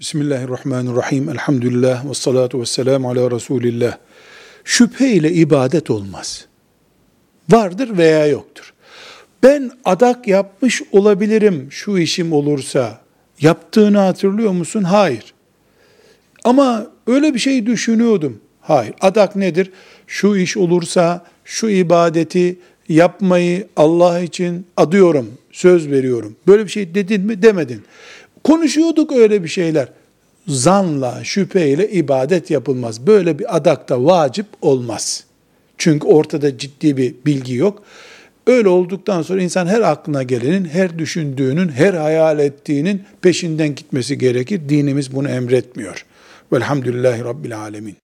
Bismillahirrahmanirrahim. Elhamdülillah ve salatu ve selamu ala Resulillah. Şüphe ile ibadet olmaz. Vardır veya yoktur. Ben adak yapmış olabilirim şu işim olursa. Yaptığını hatırlıyor musun? Hayır. Ama öyle bir şey düşünüyordum. Hayır. Adak nedir? Şu iş olursa şu ibadeti yapmayı Allah için adıyorum, söz veriyorum. Böyle bir şey dedin mi? Demedin. Konuşuyorduk öyle bir şeyler. Zanla, şüpheyle ibadet yapılmaz. Böyle bir adakta vacip olmaz. Çünkü ortada ciddi bir bilgi yok. Öyle olduktan sonra insan her aklına gelenin, her düşündüğünün, her hayal ettiğinin peşinden gitmesi gerekir. Dinimiz bunu emretmiyor. Velhamdülillahi Rabbil Alemin.